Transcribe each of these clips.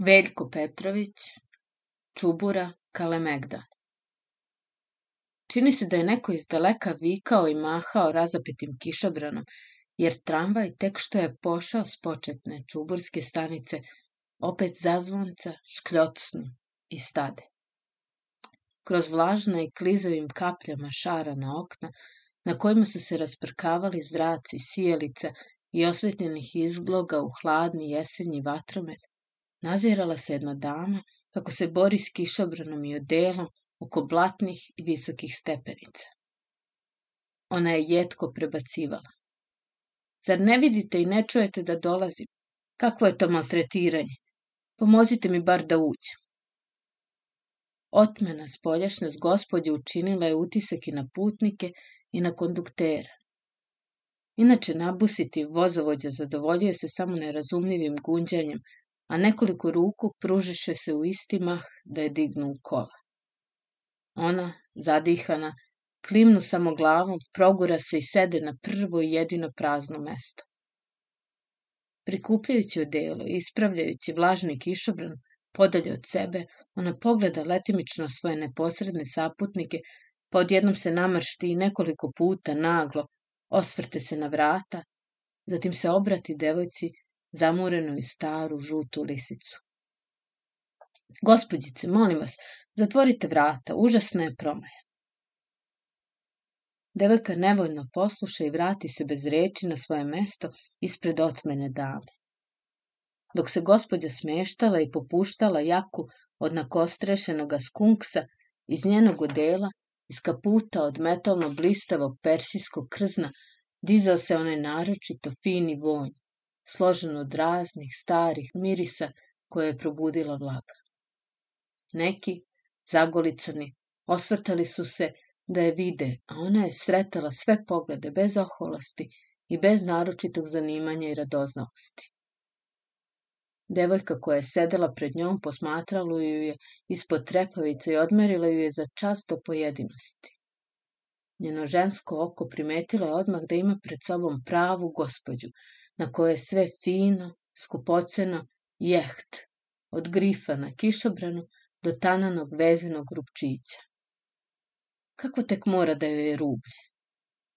Veljko Petrović, Čubura, Kalemegdan. Čini se da je neko iz daleka vikao i mahao razapetim kišobranom, jer tramvaj tek što je pošao s početne čuburske stanice, opet zazvonca, škljocnu i stade. Kroz vlažna i klizavim kapljama šara na okna, na kojima su se rasprkavali zraci sijelica i osvetljenih izgloga u hladni jesenji vatromet, nazirala se jedna dama kako se bori s kišobranom i odelom oko blatnih i visokih stepenica. Ona je jetko prebacivala. Zar ne vidite i ne čujete da dolazim? Kakvo je to maltretiranje? Pomozite mi bar da uđem. Otmena spoljašnjost gospodje učinila je utisak i na putnike i na konduktera. Inače, nabusiti vozovođa zadovoljio se samo nerazumljivim gunđanjem, a nekoliko ruku pružiše se u isti mah da je dignu u kola. Ona, zadihana, klimnu samo glavom, progura se i sede na prvo i jedino prazno mesto. Prikupljajući odelo i ispravljajući vlažni kišobran, podalje od sebe, ona pogleda letimično svoje neposredne saputnike, pa odjednom se namršti i nekoliko puta naglo, osvrte se na vrata, zatim se obrati devojci zamurenu i staru žutu lisicu. Gospodjice, molim vas, zatvorite vrata, užasna je promaja. Devojka nevoljno posluša i vrati se bez reči na svoje mesto ispred otmene dame. Dok se gospođa smeštala i popuštala jaku od nakostrešenoga skunksa, iz njenog odela, iz kaputa od metalno blistavog persijskog krzna, dizao se onaj naročito fini vonj, složen od raznih starih mirisa koje je probudila vlaga. Neki, zagolicani, osvrtali su se da je vide, a ona je sretala sve poglede bez oholasti i bez naročitog zanimanja i radoznalosti. Devojka koja je sedela pred njom posmatrala ju je ispod trepavice i odmerila ju je za čas do pojedinosti. Njeno žensko oko primetilo je odmah da ima pred sobom pravu gospođu, na kojoj je sve fino, skupoceno, jeht, od grifa na kišobranu do tananog vezenog rupčića. Kako tek mora da joj je rublje?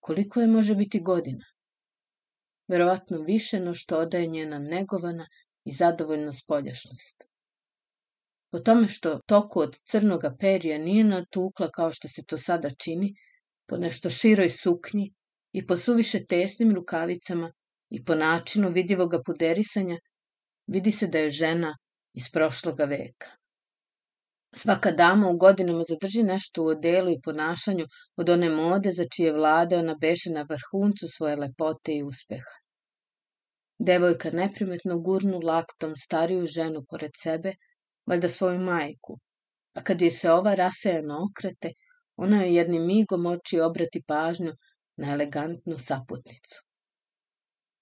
Koliko je može biti godina? Verovatno više no što odaje njena negovana i zadovoljna spoljašnost. Po tome što toku od crnoga perija nije natukla kao što se to sada čini, po nešto široj suknji i po suviše tesnim rukavicama i po načinu vidljivoga puderisanja, vidi se da je žena iz prošloga veka. Svaka dama u godinama zadrži nešto u odelu i ponašanju od one mode za čije vlade ona beše na vrhuncu svoje lepote i uspeha. Devojka neprimetno gurnu laktom stariju ženu pored sebe, valjda svoju majku, a kad je se ova rasejano okrete, ona je jednim migom oči obrati pažnju na elegantnu saputnicu.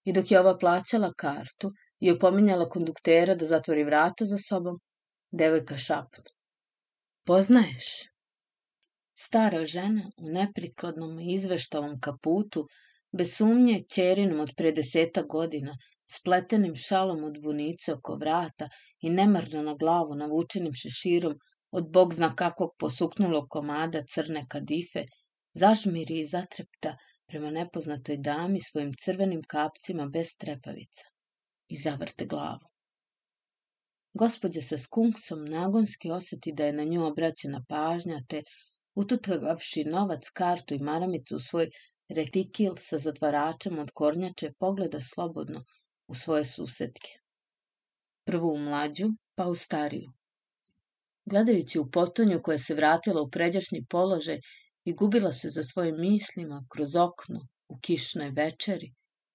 I dok je ova plaćala kartu i opominjala konduktera da zatvori vrata za sobom, devojka šapnu. Poznaješ? Stara žena u neprikladnom izveštavom kaputu, bez sumnje ćerinom od pre deseta godina, spletenim šalom od vunice oko vrata i nemarno na glavu navučenim šeširom od bog zna kakvog posuknulog komada crne kadife, zažmiri i zatrepta prema nepoznatoj dami svojim crvenim kapcima bez trepavica i zavrte glavu. Gospodja sa skunksom nagonski oseti da je na nju obraćena pažnja, te ututvavši novac, kartu i maramicu u svoj retikil sa zatvaračem od kornjače, pogleda slobodno u svoje susetke. Prvo u mlađu, pa u stariju. Gledajući u potonju koja se vratila u pređašnji položaj i gubila se za svojim mislima kroz okno u kišnoj večeri,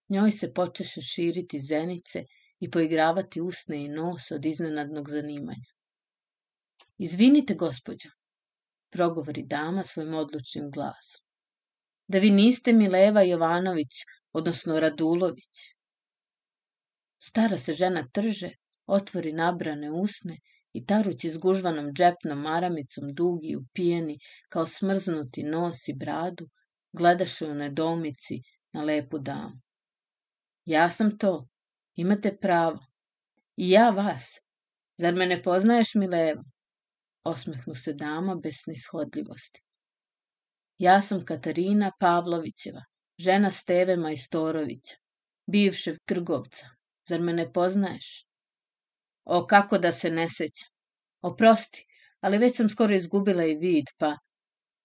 njoj se počeše širiti zenice i poigravati usne i nos od iznenadnog zanimanja. Izvinite, gospođo, progovori dama svojim odlučnim glasom. Da vi niste Mileva Jovanović, odnosno Radulović. Stara se žena trže, otvori nabrane usne i tarući zgužvanom džepnom maramicom dugi upijeni kao smrznuti nos i bradu, gledaše u nedomici na lepu damu. Ja sam to, Imate pravo. I ja vas. Zar me ne poznaješ, Milevo? Osmehnu se dama bez snishodljivosti. Ja sam Katarina Pavlovićeva, žena Steve Majstorovića, bivšeg trgovca. Zar me ne poznaješ? O, kako da se ne sećam. Oprosti, ali već sam skoro izgubila i vid, pa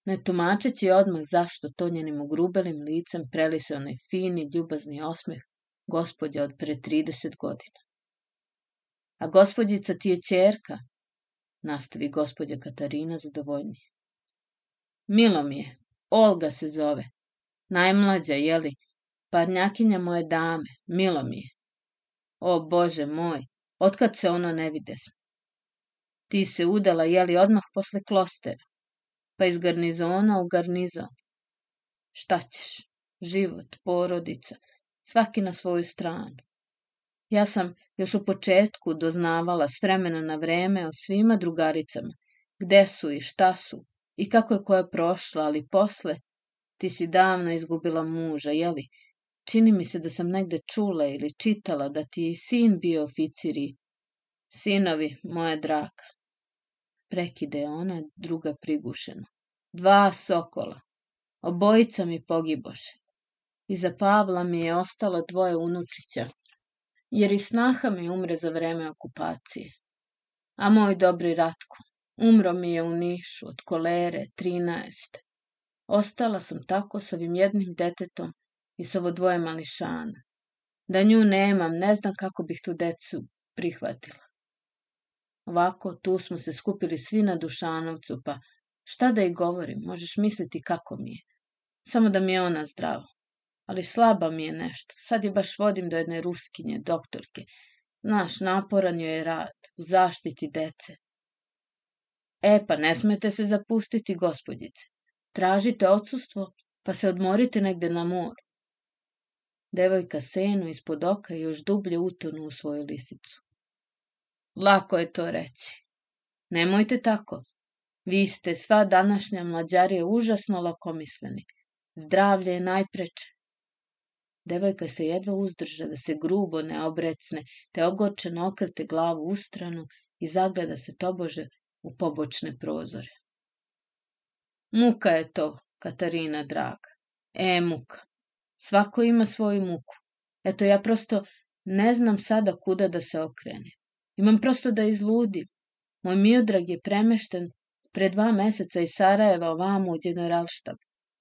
ne tumačeći odmah zašto to njenim ugrubelim licem preli se onaj fini, ljubazni osmeh gospodja od pre 30 godina. A gospodjica ti je čerka, nastavi gospođa Katarina zadovoljnije. Milo mi je, Olga se zove, najmlađa, jeli, parnjakinja moje dame, milo mi je. O Bože moj, otkad se ono ne vide. Ti se udala, jeli, odmah posle klostera, pa iz garnizona u garnizon. Šta ćeš? Život, porodica, svaki na svoju stranu. Ja sam još u početku doznavala s vremena na vreme o svima drugaricama, gde su i šta su i kako je koja prošla, ali posle ti si davno izgubila muža, jeli? Čini mi se da sam negde čula ili čitala da ti je i sin bio oficir i... Sinovi, moja draga. Prekide ona, druga prigušeno. Dva sokola. Obojica mi pogiboše. Iza Pavla mi je ostalo dvoje unučića, jer i snaha mi umre za vreme okupacije. A moj dobri Ratko, umro mi je u Nišu od kolere 13. Ostala sam tako s ovim jednim detetom i s ovo dvoje mališana. Da nju nemam, ne znam kako bih tu decu prihvatila. Ovako, tu smo se skupili svi na Dušanovcu, pa šta da i govorim, možeš misliti kako mi je. Samo da mi je ona zdrava ali slaba mi je nešto. Sad je baš vodim do jedne ruskinje, doktorke. Znaš, naporan joj je rad, u zaštiti dece. E, pa ne smete se zapustiti, gospodjice. Tražite odsustvo, pa se odmorite negde na moru. Devojka senu ispod oka još dublje utonu u svoju lisicu. Lako je to reći. Nemojte tako. Vi ste sva današnja mlađarija užasno lakomisleni. Zdravlje je najpreče. Devojka se jedva uzdrža da se grubo ne obrecne, te ogorčeno okrete glavu u stranu i zagleda se tobože u pobočne prozore. Muka je to, Katarina draga. E, muka. Svako ima svoju muku. Eto, ja prosto ne znam sada kuda da se okrene. Imam prosto da izludim. Moj Miodrag je premešten pre dva meseca iz Sarajeva ovamo u generalštab.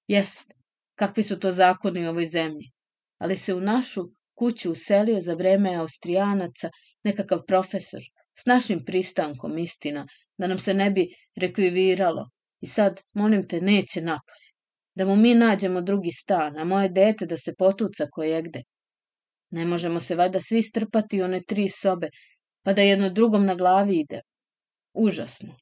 Jest, kakvi su to zakoni u ovoj zemlji ali se u našu kuću uselio za vreme Austrijanaca nekakav profesor, s našim pristankom, istina, da nam se ne bi rekviviralo. I sad, molim te, neće napolje. Da mu mi nađemo drugi stan, a moje dete da se potuca kojegde. Ne možemo se vada svi strpati one tri sobe, pa da jedno drugom na glavi ide. Užasno.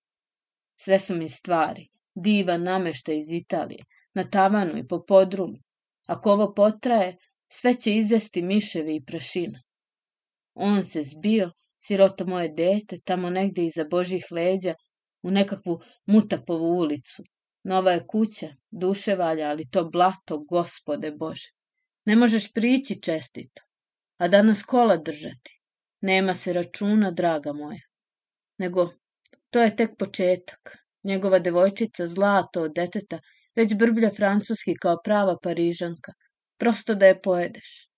Sve su mi stvari, diva namešta iz Italije, na tavanu i po podrumu. Ako ovo potraje, sve će izvesti miševi i prašina. On se zbio, siroto moje dete, tamo negde iza božih leđa, u nekakvu mutapovu ulicu. Nova je kuća, duše valja, ali to blato, gospode Bože. Ne možeš prići čestito, a danas kola držati. Nema se računa, draga moja. Nego, to je tek početak. Njegova devojčica, zlato od deteta, već brblja francuski kao prava parižanka, prosto da je pojedeš.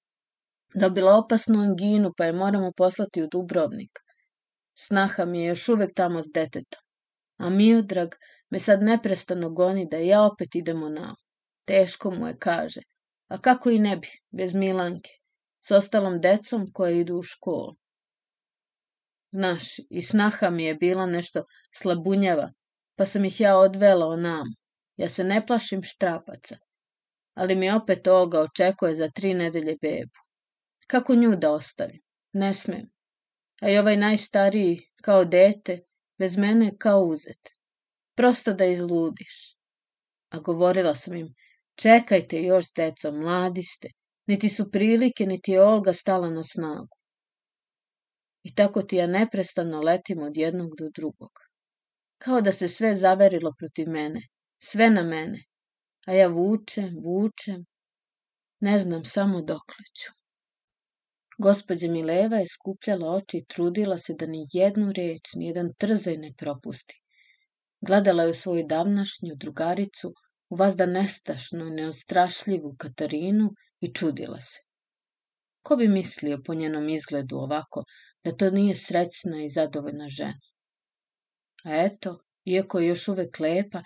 Dobila opasnu anginu, pa je moramo poslati u Dubrovnik. Snaha mi je još uvek tamo s detetom. A Miodrag me sad neprestano goni da ja opet idemo na Teško mu je, kaže. A kako i ne bi, bez Milanke, s ostalom decom koje idu u školu. Znaš, i snaha mi je bila nešto slabunjava, pa sam ih ja odvela onam. Ja se ne plašim štrapaca, ali mi opet Olga očekuje za tri nedelje bebu. Kako nju da ostavim? Ne smem. A i ovaj najstariji, kao dete, bez mene kao uzet. Prosto da izludiš. A govorila sam im, čekajte još, deco, mladi ste. Niti su prilike, niti je Olga stala na snagu. I tako ti ja neprestano letim od jednog do drugog. Kao da se sve zaverilo protiv mene, sve na mene, a ja vučem, vučem, ne znam samo dokle ću. Gospođa Mileva je skupljala oči i trudila se da ni jednu reč, ni jedan trzaj ne propusti. Gledala je u svoju davnašnju drugaricu, u vazda nestašnu neostrašljivu Katarinu i čudila se. Ko bi mislio po njenom izgledu ovako, da to nije srećna i zadovoljna žena? A eto, iako je još uvek lepa,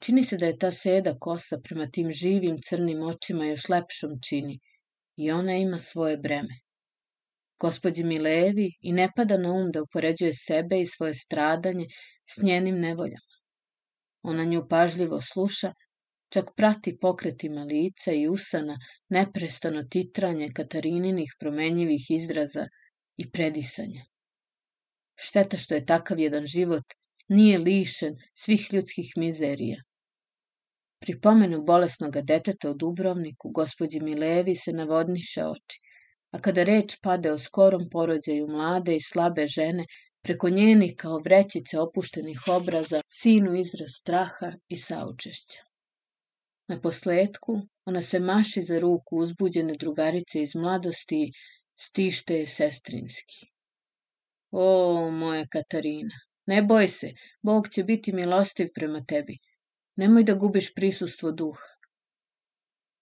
čini se da je ta seda kosa prema tim živim crnim očima još lepšom čini i ona ima svoje breme. Gospodji Milevi i ne pada na um da upoređuje sebe i svoje stradanje s njenim nevoljama. Ona nju pažljivo sluša, čak prati pokretima lica i usana neprestano titranje Katarininih promenjivih izraza i predisanja. Šteta što je takav jedan život nije lišen svih ljudskih mizerija. Pri pomenu bolesnoga deteta u Dubrovniku, gospođi Milevi se navodniše oči, a kada reč pade o skorom porođaju mlade i slabe žene, preko njenih kao vrećice opuštenih obraza, sinu izraz straha i saučešća. Na posledku, ona se maši za ruku uzbuđene drugarice iz mladosti stište je sestrinski. O, moja Katarina, ne boj se, Bog će biti milostiv prema tebi. Nemoj da gubiš prisustvo duha.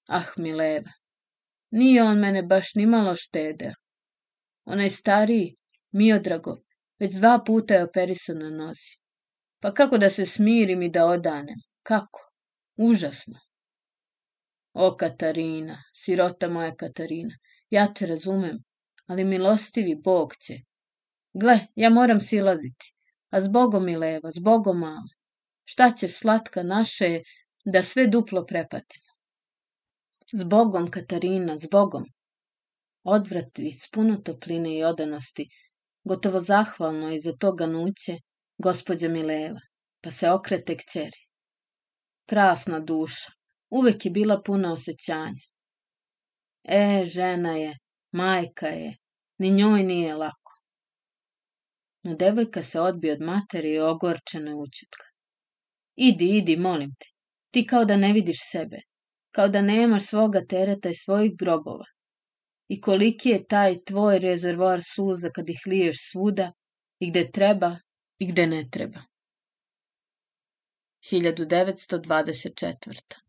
Ah, Mileva, Nije on mene baš ni malo štedeo. Onaj stariji, Miodrago, već dva puta je na nozi. Pa kako da se smirim i da odanem? Kako? Užasno. O, Katarina, sirota moja Katarina, ja te razumem, ali milostivi Bog će. Gle, ja moram silaziti, a zbogom mi leva, zbogom mala. Šta će slatka naše da sve duplo prepatimo? Zbogom, Katarina, zbogom. Odvrati s puno topline i odanosti, gotovo zahvalno i za to ganuće, gospođa Mileva, pa se okrete kćeri. Krasna duša, uvek je bila puna osjećanja. E, žena je, majka je, ni njoj nije lako. No devojka se odbije od materi i ogorčena učutka. Idi, idi, molim te, ti kao da ne vidiš sebe, kao da nemaš svoga tereta i svojih grobova. I koliki je taj tvoj rezervoar suza kad ih liješ svuda i gde treba i gde ne treba. 1924.